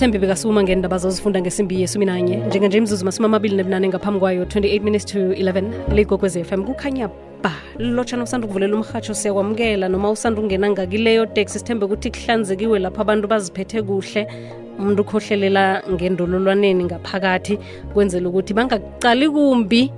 sithembe bekasuma ngendaba zozifunda ngesimbi yesumi nanye. Njenganje imzuzu masumi amabili nebunane ngaphambi kwayo 28 minutes to 11 ligokwez FM kukhanya ba lotshana usanda ukuvulela umhatsho siyakwamukela. Noma usanda ukungena ngakileyo teksi sithembe ukuthi kuhlanzekiwe lapho abantu baziphethe kuhle. Umuntu ukhohlelela ngendololwaneni ngaphakathi kwenzela ukuthi bangakucali kumbi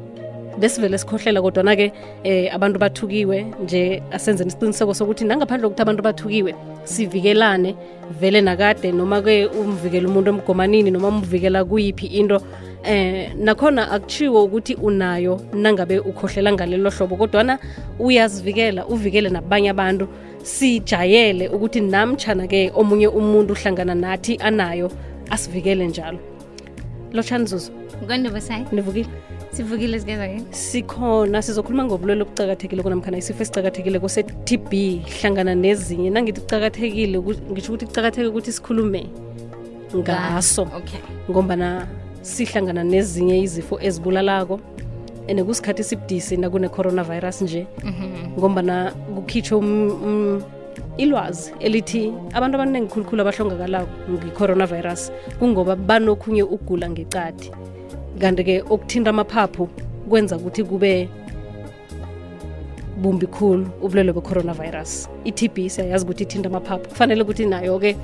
besivele sikhohlela kodwana-ke eh abantu bathukiwe nje asenzeni isiqiniseko sokuthi nangaphandle kokuthi abantu bathukiwe sivikelane vele nakade noma-ke umvikela umuntu emgomanini noma umvikela kuyiphi into eh nakhona akuchiwo ukuthi unayo nangabe ukhohlela ngalelo hlobo kodwana uyazivikela uvikele nabanye abantu. Sijayele ukuthi namtshana-ke omunye umuntu uhlangana nathi anayo asivikele njalo. Lotshani zuzu Ngondobosai. nivukile Sivukile sigeza ke. sikhona sizokhuluma ngobulwelo obucakathekile kunamkhana isifo esicakathekile kuse-tb hlangana nezinye nangithi kucakathekile ku- ngisho ukuthi kucakatheke ukuthi sikhulume ngaso Okay. ngombana sihlangana nezinye izifo ezibulalako and kusikhathi sibudisi nakune-coronavirus nje ngombana kukhitshwe um- um- ilwazi elithi abantu abaningi khulukhulu abahlongakalako nge-coronavirus kungoba banokhunye ukugula ngecadi kanti-ke okuthinta amaphaphu kwenza ukuthi kube bumbi khulu ubulwele be-coronavirus. I-tb siyayazi ukuthi ithinta amaphaphu. Kufanele ukuthi nayo-ke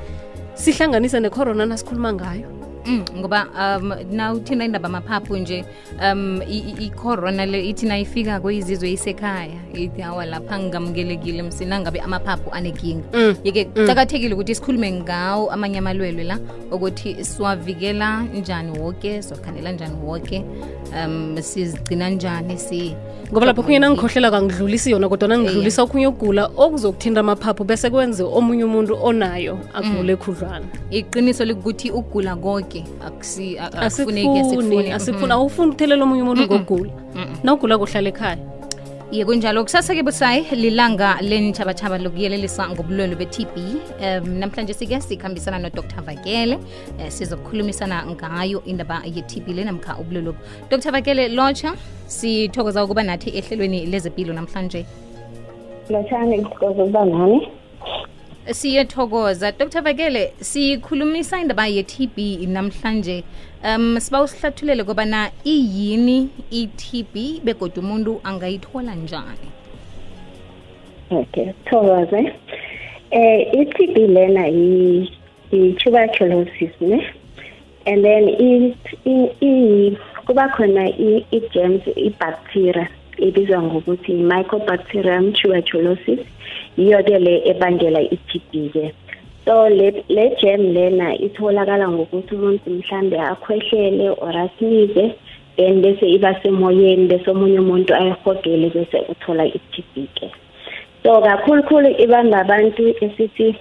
sihlanganise ne-corona nasikhuluma ngayo Mm, ngoba um na uthinda indaba amaphaphu nje um i-corona le ithi nayifika kwizizwe isekhaya ithi awa lapha ngingamukelekile msina ngabe amaphaphu anekinga. Mm, yeke kucakathekile ukuthi sikhulume ngawo amanye amalwelwe la ukuthi siwavikela njani wonke siwakhandela njani woke um sizigcina njani si ngoba lapho khunye nangikhohlela kangidlulisi yona kodwa nangidlulisa okhunye ukugula okuzokuthinta amaphaphu bese kwenze omunye umuntu onayo agule khudlwana iqiniso likukuthi ukugula konke akusi- a- akufuneki asifuni awufuni ukuthelela omunye umuntu ngokugula. Nawugula kuhlala ekhaya. Ye kunjalo. Kusasa-ke busayi lilanga lenithabathaba lokuyelelisa ngobulwelo be-tb um namhlanje sike sikhambisana nodr. Vakele um sizokukhulumisana ngayo indaba ye-tb le namkha ubulwelo dr vakele lotsha sithokoza ukuba nathi ehlelweni lezempilo namhlanje. Lotshani ngithokoza ukuba nami siyethokoza dr vakele sikhulumisa indaba ye-tb namhlanje. Um siba usihlathulele kobana iyini i-tb begodwa umuntu angayithola njani? Okay thokoze. Eh i-TB lena i-tuberculosis ne? And then kuba khona i-germs i-bacteria ebizwa ngokuthi mycobacterium tuberculosis. Yiyo ke le ebangela i-TB ke. So le le germ lena itholakala ngokuthi umuntu mhlambe akhwehlele or asinize then bese iba semoyeni bese omunye umuntu ayihogele bese uthola i-TB ke. So kakhulukhulu ibamba abantu esithi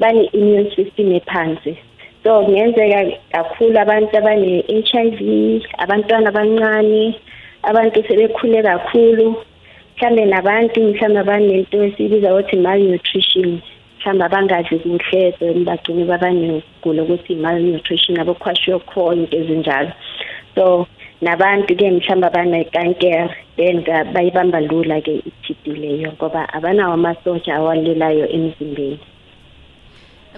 bane-immune system ephansi. So kungenzeka kakhulu abantu abane-HIV abantwana abancane abantu sebekhule kakhulu. Mhlambe nabantu mhlambe abanento esibiza ukuthi malnutrition. Mhlambe abangadli kuhle then bagcine babanegula ukuthi malnutrition abokwashiorkor into ezinjalo. So nabantu-ke mhlawumbe abanekankere then ka- bayibamba lula-ke i-TB leyo ngoba abanawo amasotsha awalelayo emzimbeni.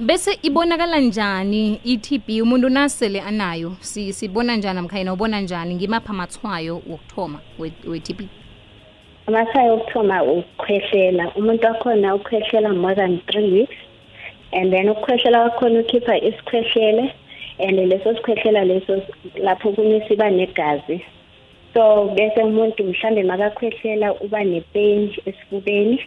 Bese ibonakala njani i-tb umuntu nasele anayo si- sibona njani namkha yena ubona njani? Ngimaphi amathwayo wokuthoma we- we-tb amasayo okuthoma ukukhwehlela. Umuntu wakhona ukhwehlela more than three weeks and then ukukhwehlela wakhona ukhipha isikhwehlele and leso sikhwehlela leso lapho kunye siba negazi. So bese umuntu mhlambe makakhwehlela uba nepain esifubeni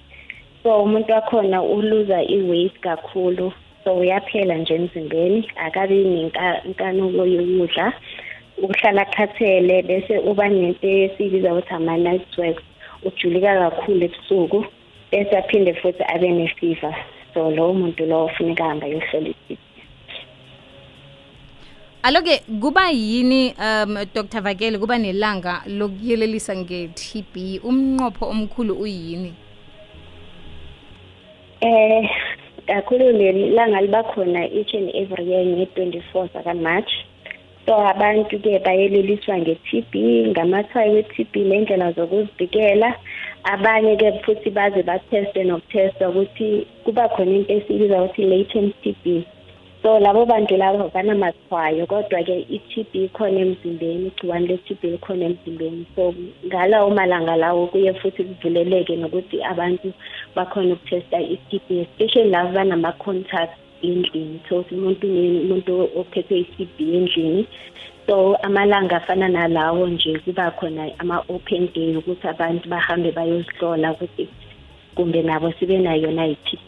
so umuntu wakhona uluza i-weight kakhulu. So uyaphela nje emzimbeni akabi nenkanuko yokudla. Ukuhlala khathele bese uba nento esiyibiza ukuthi ama-night sweats. Ujulika kakhulu ebusuku bese aphinde futhi abe nefiva so lowo muntu lowo funeka ahamba yohlola i-TB aloke kuba yini um dr. Vakele kuba nelanga lokuyelelisa nge-tb umnqopho omkhulu uyini? Eh kakhulu lelanga liba khona each and every year nge-24 zaka-March. So abantu ke bayeleliswa nge-TB, ngamathwayo we-TB nendlela zokuzivikela. Abanye ke futhi baze batheste nokutesta ukuthi kuba khona into esibiza ukuthi latent TB. so labo bantu labo banamathwayo kodwa-ke i-TB khona emzimbeni igciwane le-TB likhona emzimbeni so ngalawo malanga lawo kuye futhi kuvuleleke nokuthi abantu bakhona ukuthesta i-TB especially labo banama-contact endlini so umuntu umuntu ophethwe i-TB endlini. So amalanga afana nalawo nje kuba khona ama-open day ukuthi abantu bahambe bayozihlola ukuthi kumbe nabo sibe nayo na i-TB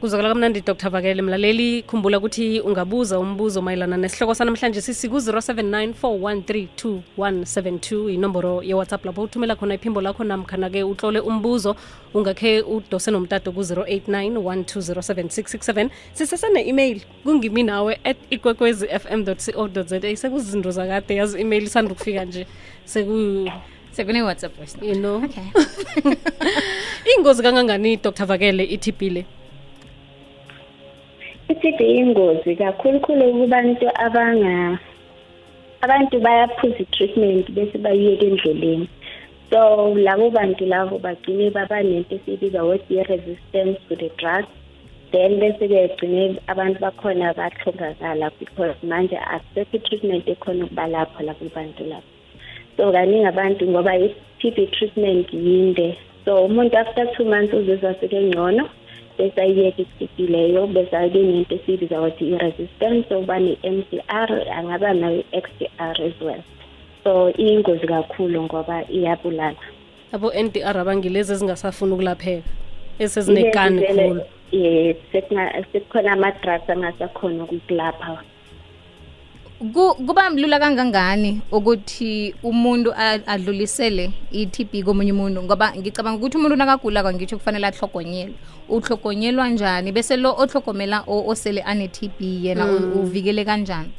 kamnandi dr. Vakele mlaleli. Khumbula ukuthi ungabuza umbuzo mayelana nesihloko sanamhlanje sisiku-079 413 inomboro yewhatsapp lapho uthumela khona iphimbo lakho namkhana-ke utlole umbuzo. Ungakhe udose nomtato ku-089 1207667 sisesene-email kungimi nawe at ikwekwezi fm co za sekuzizinto zakade yazi isanda ukufika nje. Seku sekune-whatsapp voice you know? Okay. Ingozi kangangani dr. Vakele i-tb le? i-TB ingozi kakhulukhulu kubantu abanga abantu bayaphuza i-treatment bese bayiyeka endleleni. So labo bantu labo bagcine baba nento esiyibiza what resistance to the drug. Then bese-ke gcine abantu bakhona bahlongakala because manje akusekho i-treatment ekhona ukubalapha labo bantu labo. So kaningi abantu ngoba i-TB treatment yinde. So umuntu after two months uzizwa sekengcono bese ayiyeka i-TB leyo bese abe nento esiyibiza ukuthi i-resistance uba ne-M C R angaba nayo i-X D R as well. So iyingozi kakhulu ngoba iyabulala. Abo-n d r abangilezi ezingasafuni ukulapheka esezinekani khulu. yes sekukhona ama-drugs angasakhona ukukulapha Ku- kuba lula kangangani ukuthi umuntu adlulisele i-TB komunye umuntu? Ngoba ngicabanga ukuthi umuntu nakagula kwangitsho kufanele ahlogonyelwe uhlogonyelwa njani? Bese lo ohlogomela o- osele ane-TB yena u- uvikele kanjani?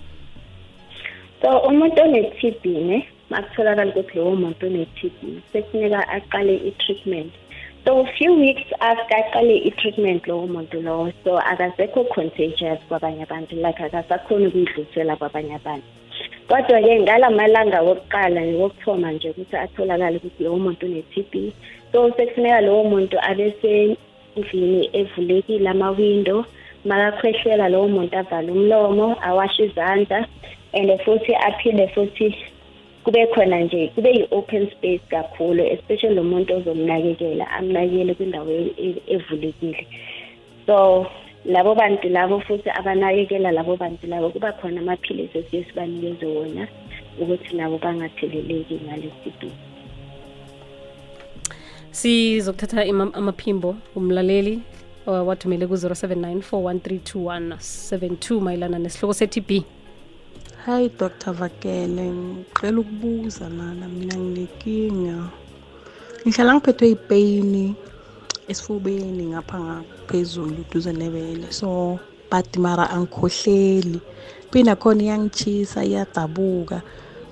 So umuntu one-TB ne makutholakala ukuthi lowo muntu une-TB sekufuneka aqale i-treatment. So few weeks after aqale i-treatment lowo muntu lowo so akasekho contagious kwabanye abantu like akasakhoni ukuyidlulisela kwabanye abantu. Kodwa-ke ngala malanga wokuqala wokuthoma nje ukuthi atholakale ukuthi lowo muntu une-TB so sekufuneka lowo muntu abesendlini evulekile amawindo makakhwehlela lowo muntu avale umlomo awashe izandla and futhi aphinde futhi kube khona nje kube yi-open space kakhulu especially lo muntu ozomnakekela amnakekele kwindawo e- evulekile. So labo bantu labo futhi abanakekela labo bantu labo kuba khona amaphilisi esiye sibanikeze wona ukuthi nabo bangatheleleki ngale-TB sizokuthatha amaphimbo umlaleli uh, wathumele ku-079 4132172 mayelana nesihloko se-tb Hi Dr. Vakele, ngicela ukubuza lana mina nginenkinga. Ngihlala ngiphethwe yipeyini esifubeni ngapha ngaphezulu duze nebele. So but mara angikhohleli. Phina khona iyangichisa iyadabuka.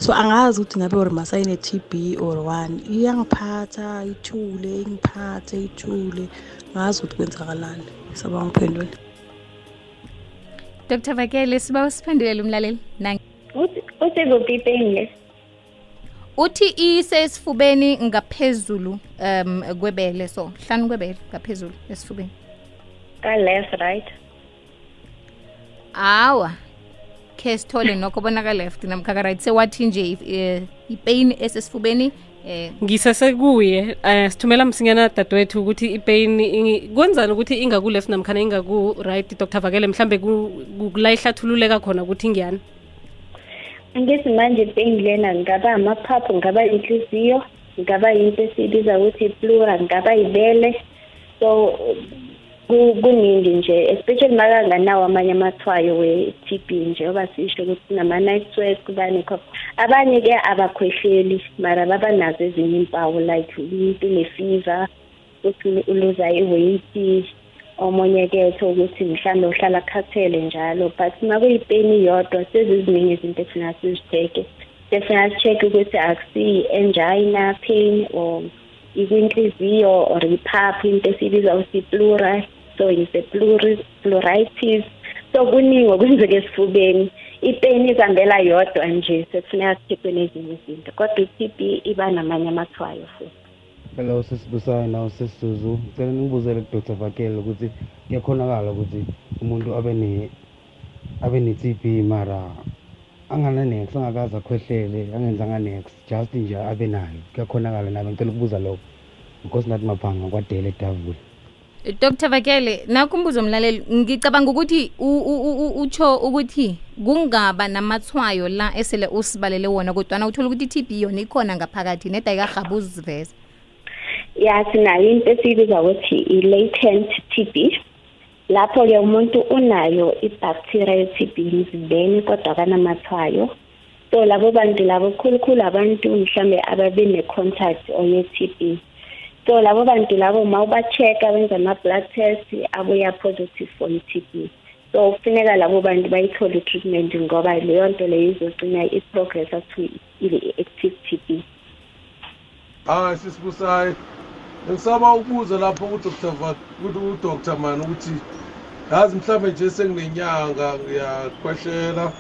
So angazi ukuthi ngabe or masayine TB or one. Iyangiphatha ithule, ingiphathe ithule. Ngazi ukuthi kwenzakalani. Sabanga ngiphendule. Dr vakele siba usiphendulele umlaleli. Nangi- uthi uthi kuphi ipeyini le uthi isesifubeni ngaphezulu um kwebele. So hlanu kwebele ngaphezulu esifubeni. Ka-left right? Awa khe sithole nokho bonaka left namkha ka-right. Sewathi nje eh, ipain esesifubeni eh ngisesekuye um sithumela msinyana dadewethu ukuthi ipain ingi- kwenzani ukuthi ingaku-left namkhana ingaku-right dr. Vakele? Mhlambe ku- ku- kula ihlathululeka khona ukuthi ngiyani angithi manje ipeyini lena ngaba amaphaphu ngaba inhliziyo ngaba yinto esiyibiza ukuthi i-plura ngaba ibele so ku- kuningi nje especially makanganawo amanye amathwayo we-TB njengoba sisho ukuthi nama-night sweat kubani cough abanye-ke abakhwehleli mara baba nazo ezinye impawu like umuntu une-fever futhi uluza i-weight omunye-ke ukuthi mhlawumbe uhlala akhathele njalo but uma kuyipeni yodwa seziziningi izinto ekufuneka sizitheke sefuna si-check ukuthi akusiyi-angina pain or ikwinhliziyo or iphaphu into esiyibiza ukuthi i-plura so is a pluri- pluritis so kuningi okwenzeka esifubeni. Ipeni izihambela yodwa nje sekufuneka sicheckwe nezinye izinto kodwa i-TB iba namanye amathwayo futhi. Hello sisibusayo nawo sesisuzu ngicela ngibuzele kudr vakele ukuthi kuyakhonakala ukuthi umuntu abe ne abe ne-TB mara angana-nex angakaze akhwehlele angenzanga nex just nje abe nayo. Kuyakhonakala nabe ngicela ukubuza lokho. Because nathi maphanga kwadele edavula dr vakele nakho umbuzo mlaleli ngicabanga ukuthi u- u- u- u- utsho ukuthi kungaba namathwayo la esele usibalele wona kodwana uthola ukuthi i-tb yona ikhona ngaphakathi neda ikarhabi uziveza ya sinayo into esiyibiza ukuthi i-latent TB lapho-ke umuntu unayo i-bacteria ye-TB emzimbeni kodwa kanamathwayo so labo bantu labo khulukhulu abantu mhlambe ababe ne-contact oye-TB so labo bantu labo uma uba-check-a benza ama-blood test abuya positive for i-TB so kufuneka labo bantu bayithole i-treatment ngoba leyo nto leyo izogcina i-progress to i-active TB hayi sisibusayi ngisaba ukubuza lapho udr mani ukuthi yazi mhlawumbe nje senginenyanga ngiyakhwehlela.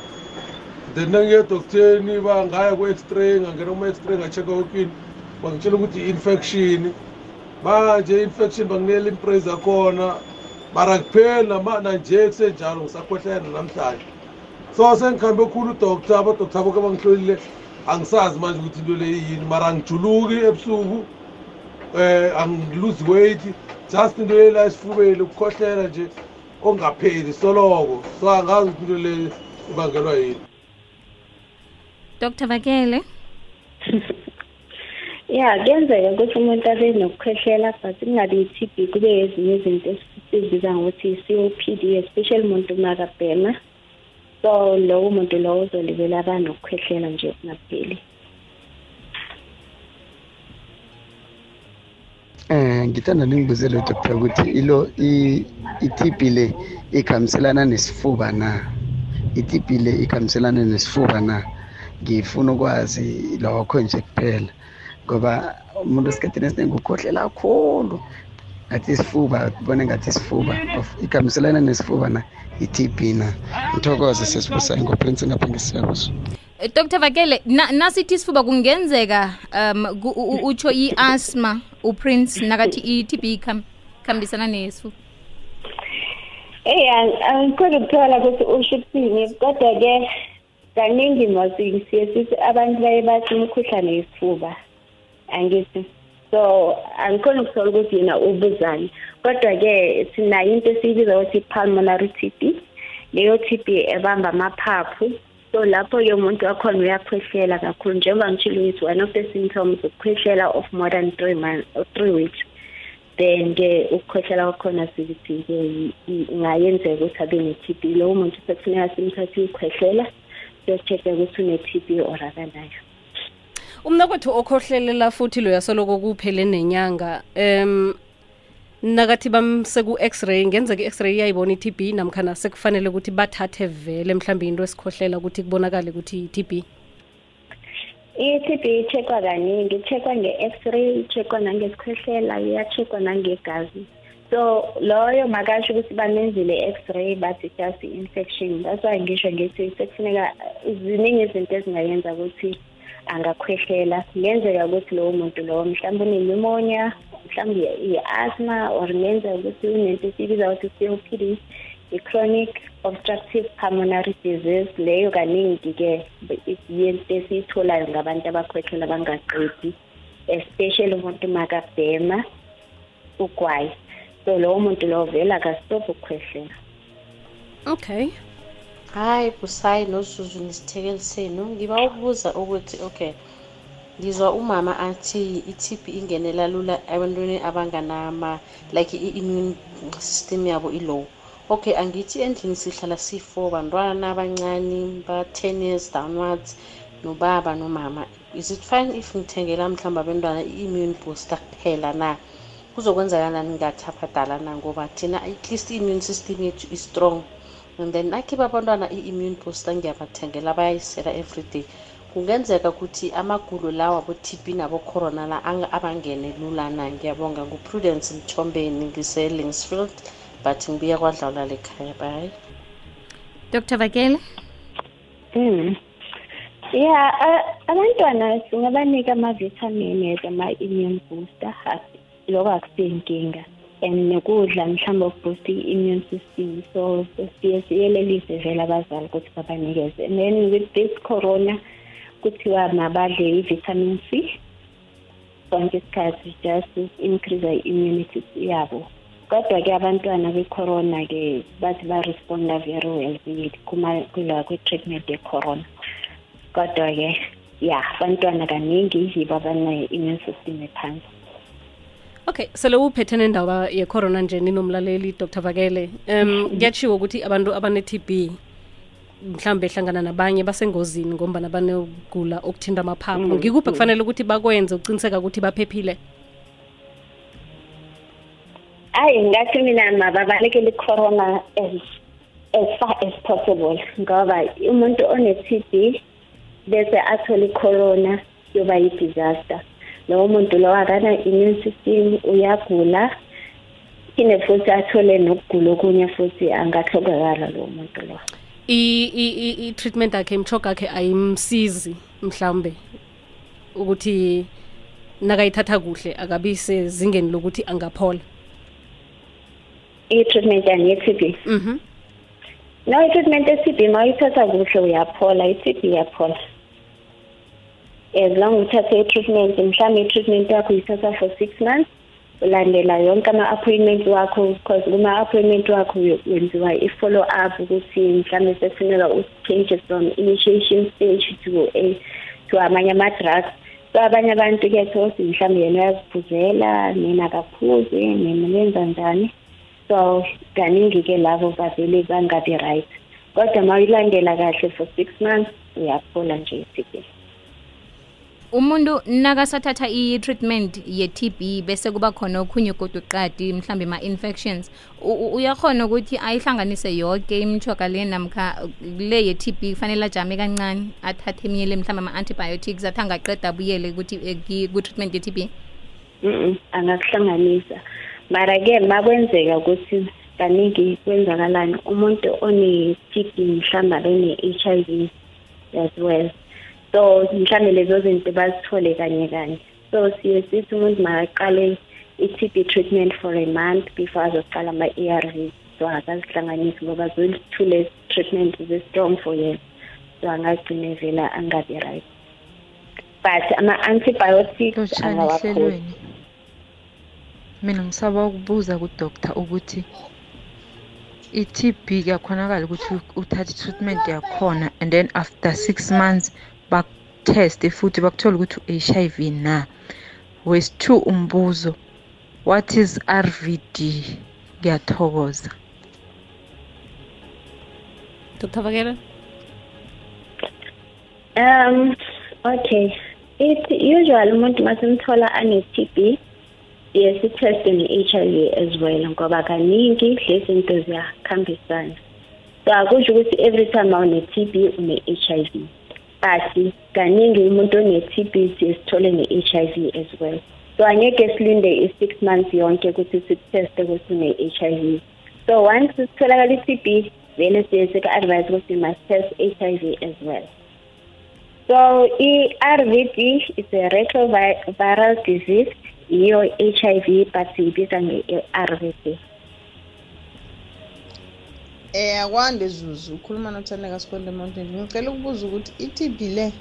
Then nangiye edoktheni bangaya ku-x-ray ngangena kuma-x-ray nga-check-a kokwini bangitshela ukuthi i-infection manje i-infection banginela impraise akhona mara kupheli nama- nanje kusenjalo ngisakhwehlela namhlanje. So sengikhambe khulu udoktor abadoktor boke bangihlolile angisazi manje ukuthi into le yini. Mara angijuluki ebusuku eh angiluzi weight. Just into lela esifubeni ukukhohlela nje ongapheli soloko. So angazi ukuthi into le ibangelwa yini. Dr vakele ya kuyenzeka ukuthi umuntu abe nokukhwehlela but kungabi i-TB kube ezinye izinto esizibiza ngokuthi i-COPD especially umuntu makabhema so lowo muntu lowo uzolibela aba nokukhwehlela nje kungapheli. Eh ngithanda ningibuzele doctor ukuthi ilo i- i-TB le ikhambiselana nesifuba na? i-TB le ikhambiselana nesifuba na? Ngifuna ukwazi lokho nje kuphela. Ngoba umuntu esikhathini esiningi ukhohlela kakhulu ngathi isifuba kubone ngathi isifuba Of- ikhambiselana nesifuba na i-TB na. Ngithokoze sesibusayo ngoprince ngapha ngesiyakuso Eh, dr vakele na- nasithi isifuba kungenzeka um ku- u- u- utsho i-asthma uprince nakathi i-tb ikham- ikhambisana nesifuba? Eyi angikhona ukuthola ukuthi usho ukuthini kodwa-ke kaningi masi siye sithi abantu baye bathi umkhuhlane yisifuba angithi. So angikhona ukuthola ukuthi yena ubuzani. Kodwa-ke sinayo into esiyibiza ukuthi i-pulmonary TB leyo TB ebamba amaphaphu. So lapho-ke umuntu wakhona uyakhwehlela kakhulu njengoba ngitshilo ukuthi one of the symptoms ukukhwehlela of more than three months or three weeks then ke ukukhwehlela kwakhona sithi ke ingayenzeka ukuthi abe ne-TB lowo muntu sekufuneka simthathe ikhwehlela siyo-check-a ukuthi une-TB or akanayo. Umnakwethu okhohlelela futhi lo yasoloko kuphele nenyanga um nakathi bamse ku-x-ray ngenzeka i-x-ray iyayibona i-tb namkhana sekufanele ukuthi bathathe vele mhlawumbe into esikhohlela ukuthi kubonakale ukuthi i-tb i-TB icheckwa kaningi ichekwa nge-x-ray nangesikhwehlela iyachekwa nangegazi. So loyo makasho ukuthi bamenzile i-x-ray bathi just i-infection. That's why ngisho ngithi sekufuneka ziningi izinto ezingayenza ukuthi angakhwehlela kungenzeka ukuthi lowo muntu lowo mhlawumbe une-pneumonia mhlawumbe i-asthma or kungenzeka ukuthi unento esiyibiza ukuthi i-COPD i-chronic obstructive pulmonary disease. Leyo kaningi-ke yento esiyitholayo ngabantu abakhwehlela bangaqedi especially umuntu makabhema ugwayi. So lowo muntu lowo vele akastop ukukhwehlela. Okay. Hayi busayi nozuzu nesithekeli senu. Ngiba ukubuza ukuthi okay ngizwa umama athi i-tb ingenela lula ebantwini abanganama like i-immune system yabo ilow. Okay angithi endlini sihlala siyi-four bantwana abancane ba-ten years downwards nobaba nomama. Is it fine if ngithengela mhlawumbe abantwana i-immune booster kuphela na? Kuzokwenzakalani ngathi abadala na? Ngoba thina at least i-immune system yethu i-strong and then nakhipha abantwana i-immune booster ngiyabathengela bayayisela everyday kungenzeka ukuthi amagulo lawa abo-tb nabo-corona la ang- abangene lula na ngiyabonga nguprudence mthombeni ngise-lingsfield but ngibuya kwadlawula lekhaya bayi dr vakele? Mm. Yeah, a- abantwana singabanika ama-vitamin as ama-immune booster ha- lokho akusiyinkinga and nokudla mhlawumbe okuboost i-immune system. So siye siyelelise vele abazali ukuthi babanikeze. And then with this corona kuthiwa mabadle i-vitamin c. Sonke isikhathi just increase i-immunity yabo. Kodwa-ke abantwana be-corona-ke bathi ba-responda very well kula kwi-treatment ye-corona. Kodwa-ke ya abantwana kaningi yibo abane-immune system ephansi okay sele uphethe nendaba ye-corona nje ninomlaleli dr. Vakele. Um kuyatshiwo ukuthi abantu abane-tb mhlawumbe ehlangana nabanye basengozini ngombana banegula okuthinta amaphaphu. Ngikuphi kufanele ukuthi bakwenze ukuqiniseka ukuthi baphephile? Hayi ngathi mina mababalekele i-corona as as far as possible ngoba umuntu one-tb bese athole i-corona yoba yi-disaster. Lowo muntu lowo akana-immune system uyagula phinde futhi athole nokugula okunye futhi angahlokakala lowo muntu lowo. I-treatment akhe imchoga akhe ayimsizi mhlawumbe ukuthi nakayithatha kuhle akabi sezingeni lokuthi angaphola. I-treatment yani ye-tb mhm. No i-treatment ye-tb ma uyithatha kuhle uyaphola i-tb iyaphola as long uthathe i-treatment mhlawumbe i-treatment yakho uyithatha for six months ulandela yonke ama-appointment wakho because kuma-appointment wakho wenziwa i-follow up ukuthi mhlawumbe sekufuneka u-change from initiation stage to a to amanye ama-drugs so abanye abantu-ke thosi mhlawumbe yena uyaziphuzela nina akaphuzi nina nenza njani. So kaningi-ke labo bavele bangabi right. Kodwa ma uyilandela kahle for six months uyaphola nje i-tb umuntu nakasathatha i-treatment ye-tb bese kuba khona okhunye kodwa uqadi mhlambe ma-infections u- u- uyakhona ukuthi ayihlanganise yonke imitshoga le namkha le ye-tb kufanele ajame kancane athathe eminye le mhlambe ama-antibiotics athi angaqeda abuyele ukuthi eh, ki- ku-treatment ye-tb mm angakuhlanganisa. Mara-ke makwenzeka ukuthi kaningi kwenzakalani umuntu one-tb mhlawumbe abene-h i v as well. So mhlawumbe lezo zinto bazithole kanye kanye. So siye sithi umuntu makaqale i-tb treatment for a month before azoqala ama-a r v. So akazihlanganisi ngoba zoyi-two less treatment zi-strong for yena. So angagcine vele angabi right. But ama-antibiotics lotshani angawaphuzi ehlelweni. Mina ngisaba ukubuza kudoctor ukuthi i-TB kuyakhonakala ukuthi uthathe i-treatment yakhona and then after six months bakuteste futhi bakuthole ukuthi u-HIV na wesi-two umbuzo what is RVD ngiyathokoza dr vakele Um okay. It usually umuntu masimthola ane-TB yes i-test ne-HIV as well ngoba kaningi lezi zinto ziyakhambisana. So akusho ukuthi every time awune-TB une-HIV. But kaningi umuntu one-TB siyesithole ne-HIV as well. So angeke silinde i-six months yonke ukuthi siteste ukuthi une-HIV. So once sitholakala i-TB vele siye sika-advise ukuthi you must test HIV as well. So i-RVD is a retroviral disease iyo HIV but siyibiza nge-RVD. Eh akwande Zuzu ukhuluma nothandeka Sikonde Mountain ngicela ukubuza ukuthi i-TB le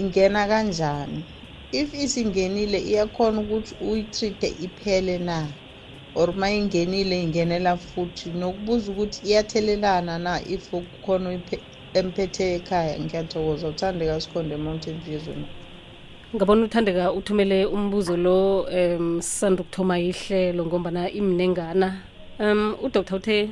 ingena kanjani? If isingenile iyakhona ukuthi uyitreate iphele na? Or mayingenile ingenela futhi? Nokubuza ukuthi iyathelelana na if kukhona oyiphe- emphethe ekhaya? Ngiyathokoza uthandeka Sikonde Mountain View zona ngabona uthandeka uthumele umbuzo lo um sisanda ukuthoma ihlelo ngombana imnengana. Um udr uthe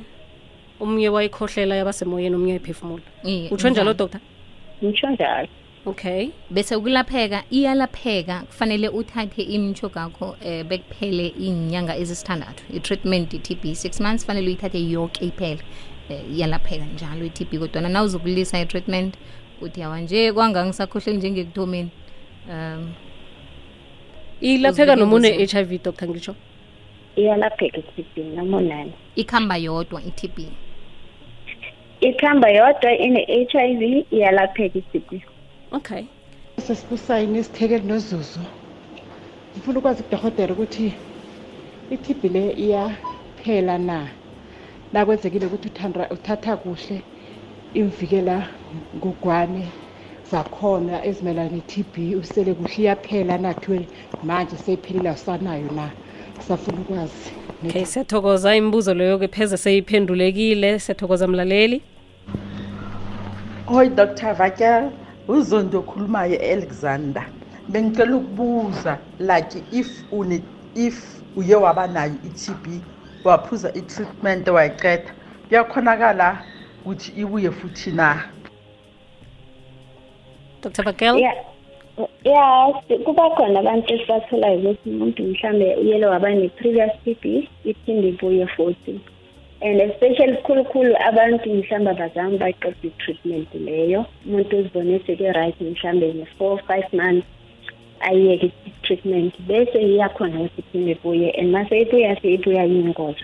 omunye wayikhohlela yabasemoyeni umnye wayiphefumula utsho njalo doktor dr Ngitsho njalo. okay. Bese ukulapheka iyalapheka kufanele uthathe imitsho kakho um bekuphele iy'nyanga ezisithandathu. I-treatment i-tb six months kufanele uyithathe yonke iphele. Um iyalapheka njalo i-tb kodwana na uzokulisa i-treatment uthi yawa nje kwangangisakhohleli njengekuthomeni um ilapheka noma une-h i v doctor ngitsho? Iyalapheka i-TB noma unani. ikhamba yodwa i-tb Ikhamba yodwa ine-h i v iyalapheka i-TB. okay. Sesibusayini nesithekeli nozuzu ngifuna ukwazi kudohotela ukuthi i-TB le iyaphela na? Nakwenzekile ukuthi uthanda- uthatha kuhle imvikela ngugwane zakhona ezimelana ne-TB usele kuhle iyaphela nakuthiwe manje seyiphelile awusanayo na? Safuna ukwazi. Okay siyathokoza imibuzo leyo-ke pheze seyiphendulekile. Siyathokoza mlaleli Hoi Dr. Vakel, uzondo okhulumayo Alexander. Bengicela ukubuza like if une if uye waba nayo i-TB waphuza i-treatment wayiqeda kuyakhonakala ukuthi ibuye futhi na dr bakel ya ya si- kuba khona abantu esibatholayo ukuthi umuntu mhlambe uyele waba ne-previous TB iphinde ibuye futhi and especially khulukhulu abantu mhlawumbe abazange baqeda i-treatment leyo. Umuntu uzibone seke-right mhlawumbe nge-four five months ayiyeke i-treatment. Bese iyakhona ukuthi iphinde ibuye. And mase ibuya seyibuya yingozi.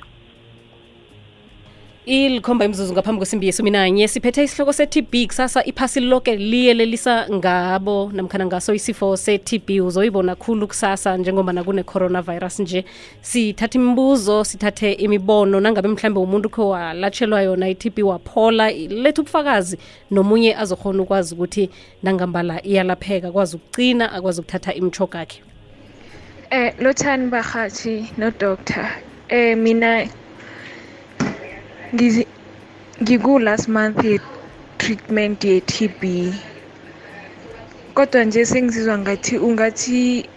Ilikhomba imzuzu ngaphambi kwesimbi yesumi nanye. Siphethe isihloko se-tb kusasa iphasi lonke liyelelisa ngabo namkhana ngaso isifo se-tb uzoyibona khulu kusasa njengoba nakune-coronavirus nje. Sithathe imibuzo sithathe imibono. Nangabe mhlambe umuntu kho walatshelwa yona i-tb waphola letha ubufakazi. Nomunye azokhona ukwazi ukuthi nangambala iyalapheka akwazi ukugcina akwazi ukuthatha imitshoga akhe Eh Lothani Bahathi no um Eh mina ngizi ngiku last month ye treatment ye TB. Kodwa nje sengizizwa ngathi ungathi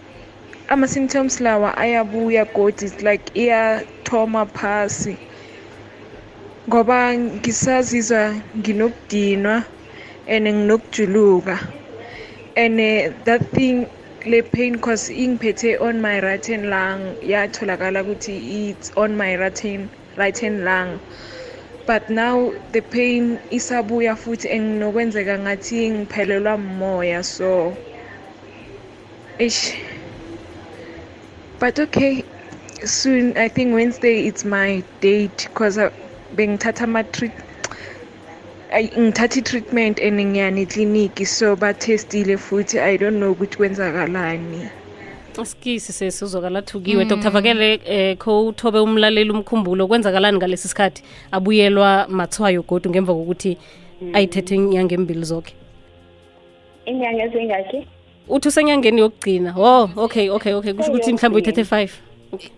ama symptoms lawa ayabuya it's like iyathoma phasi. Ngoba ngisazizwa nginokudinwa and nginokujuluka. And uh, that thing le pain cause ingiphethe on my right hand lung yatholakala ukuthi it's on my right hand, right hand lung but now the pain isabuya futhi enginokwenzeka ngathi ngiphelelwa moya so ish but okay soon i think wednesday it's my date because bengithatha ama-treat ay- ngithatha i-treatment and ngiyana ekliniki so bathestile futhi i don't know ukuthi kwenzakalani sikisi sesizokala thukiwe dr vakele eh kho uthobe umlaleli umkhumbulo kwenzakalani ngalesi sikhathi? Abuyelwa mathwayo godu ngemva kokuthi mm. ayithethe inyanga embili zokhe inyanga ezingakhi uthi usenyangeni yokugcina. Oh okay okay okay. Kusho ukuthi mhlawumbe uyithethe five.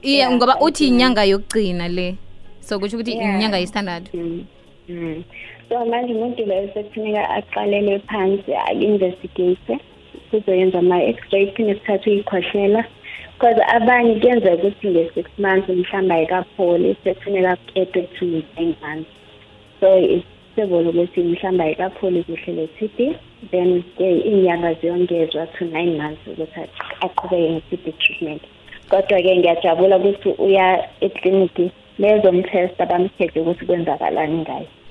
Iya ngoba uthi inyanga yokugcina le. So kusho ukuthi Yeah. inyanga yesithandathu. Mm. so manje umuntu loyo sekufuneka aqalele phansi aku-investigate kuzoyenza ama-x-ray phinde kuthathwe ikhwehlela because abanye kuyenzeka ukuthi nge-six months mhlawumbe ayikapholi sekufuneka kuketwe to nine months. So isebolo ukuthi mhlawumbe ayikapholi kuhle le-TB then ke iy'nyanga ziyongezwa to nine months ukuthi aqhubeke nge-TB treatment. Kodwa-ke ngiyajabula ukuthi uya ekliniki bezomtesta bamthethe ukuthi kwenzakalani ngayo. Yi-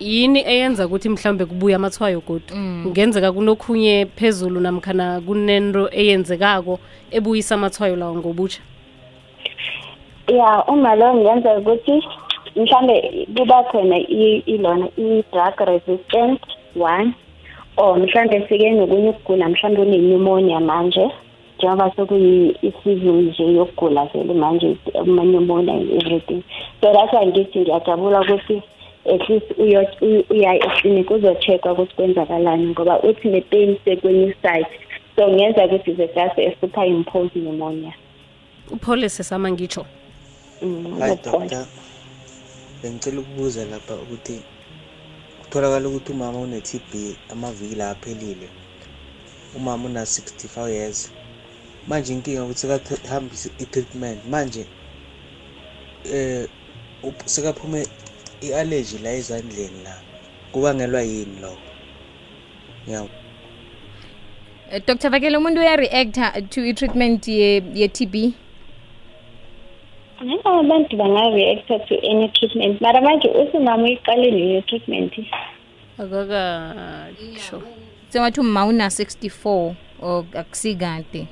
yini eyenza ukuthi mhlawumbe kubuya amathwayo godu? Kungenzeka kunokhunye phezulu namkhana kunento eyenzekako ebuyisa amathwayo lawo ngobutsha? Ya uma lo ngenzeka ukuthi mhlambe kuba khona i- ilona i-drug resistant one or mhlambe sike nokunye ukugula mhlambe une-pneumonia manje njengoba sekuyi-season nje yokugula vele manje ama-pneumonia and everything. So that's why ngithi ngiyajabula ukuthi at least uya eklinikhi uzo-check-wa ukuthi kwenzakalani ngoba uthi ne-pain sekwenye side so ngenza ukuthi ze just a superimpose pneumonia. Uphole sesama ngitsho? Mm, hayi doctor. Bengicela ukubuza lapha ukuthi kutholakala ukuthi umama une-TB amaviki la aphelile. Umama una-65 years. Manje inkinga ukuthi sekahambise i-treatment. Manje eh up- sekaphume i-allergy la ezandleni la kubangelwa yini lokho? Eh, dr vakele umuntu uyareacta to i-treatment ye- ye-tb Hayi, abantu banga-reacta to any treatment mara manje usimama uyiqaleni leyo treatment. Akakatsho sengathi uma una-64 or akusikade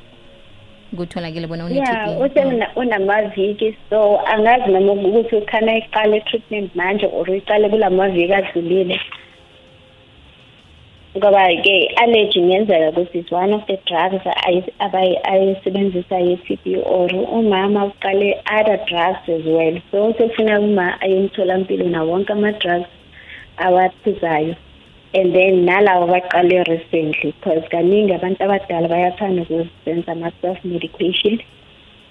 kutholakele bona ya unamaviki so angazi noma ukuthi ukhana iqale treatment manje or uyiqale kula maviki adlulile. Ngoba-ke i-allergy ingenzeka ukuthi is one of the drugs ayisebenzisa ye-T_B or umama uqale other drugs as well. So sekufuna uma aye emtholampilo nawo wonke ama-drugs awaphuzayo and then nalawo baqale recently because kaningi abantu abadala bayathanda ukuzenza ama-self medication.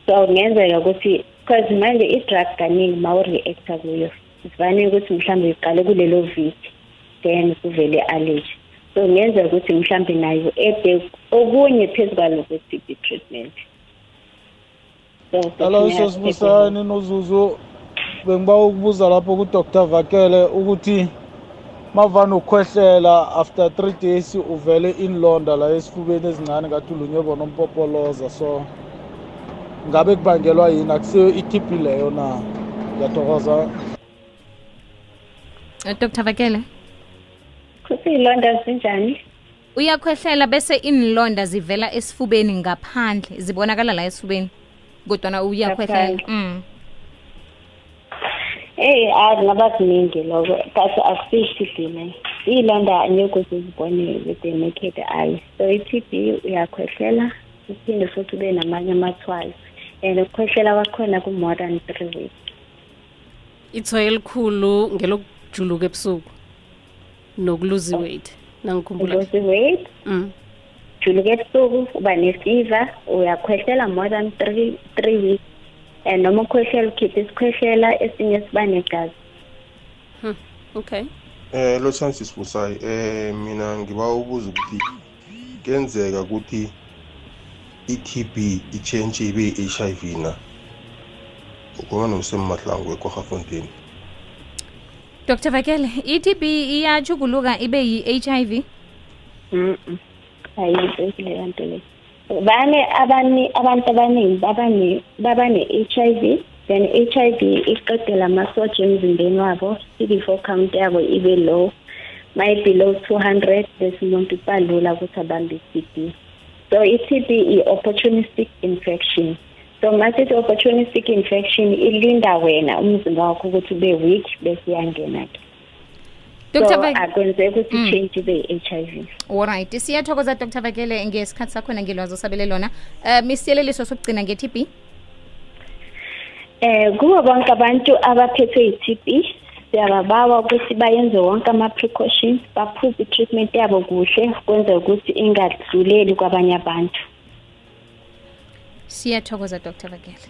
So kungenzeka ukuthi because manje i-drug kaningi ma u-reacta kuyo sivane ukuthi mhlawumbe iqale kulelo viki then kuvele i-allergy so kungenzeka ukuthi mhlawumbe nayo ede okunye phezu kwalo kwe-T_B treatment. So Hello kufuneka sesibusani nozuzu. Bengiba ukubuza lapho ku-Dr. Vakele ukuthi mavane ukhwehlela after three days uvele inlonda la esifubeni ezincane ngathi ulunywe bona umpopoloza. So ngabe kubangelwa yini? Akusiyo i-TB leyo na? Ngiyathokoza. Eh, dr vakele? Iy'londa zinjani? Uyakhwehlela bese inlonda zivela esifubeni ngaphandle zibonakala la esifubeni kodwana uyakhwehlela. Mm. Eyi kungaba kuningi loko kasi akusiyi-T_B leyo iy'londa angeke uzibone with the naked eye so i-T_B uyakhwehlela uphinde futhi ube namanye amathwayo and ukukhwehlela kwakhona ku-more than three weeks. Ithwayo elikhulu ngelokujuluka ebusuku nokuluzi weight. Nangikhumbula. Lose weight? Mm. juluka ebusuku uba ne-fever uyakhwehlela more than three, three weeks. And noma ukhwehlela ukhiphe isikhwehlela esinye siba negazi. Hmm. okay. Eh lo chance sibusayi eh mina ngiba ubuza ukuthi kenzeka ukuthi i-TB ichange ibe i-HIV na? Ukuba nomsemahlangu eKwaGafontein dr vakele i-tb iyajuguluka ibe yi-hiv ayiyinto leyo nto leyo bane abani abantu abaningi babane babane-HIV then i-HIV iqedela amasotsha emzimbeni wabo CD4 count yabo ibe low mayi-below 200 bese umuntu balula ukuthi abambe i-TB so i-TB i-opportunistic infection. So masithi opportunistic infection ilinda wena umzimba wakho ukuthi ube weak bese iyangena-ke. Dr. so akwenzeka ukuthi Mm. i-change ibe i-HIV alright siyathokoza dr vakele ngesikhathi sakhona ngilwazi osabele lona. Um isiyeleliso sokugcina nge-tb Eh kubo bonke abantu abaphethwe yi-TB siyababawa ukuthi bayenze wonke ama-precautions baphuze i-treatment yabo kuhle kwenzeka ukuthi ingadluleli kwabanye abantu. Siyathokoza dr vakele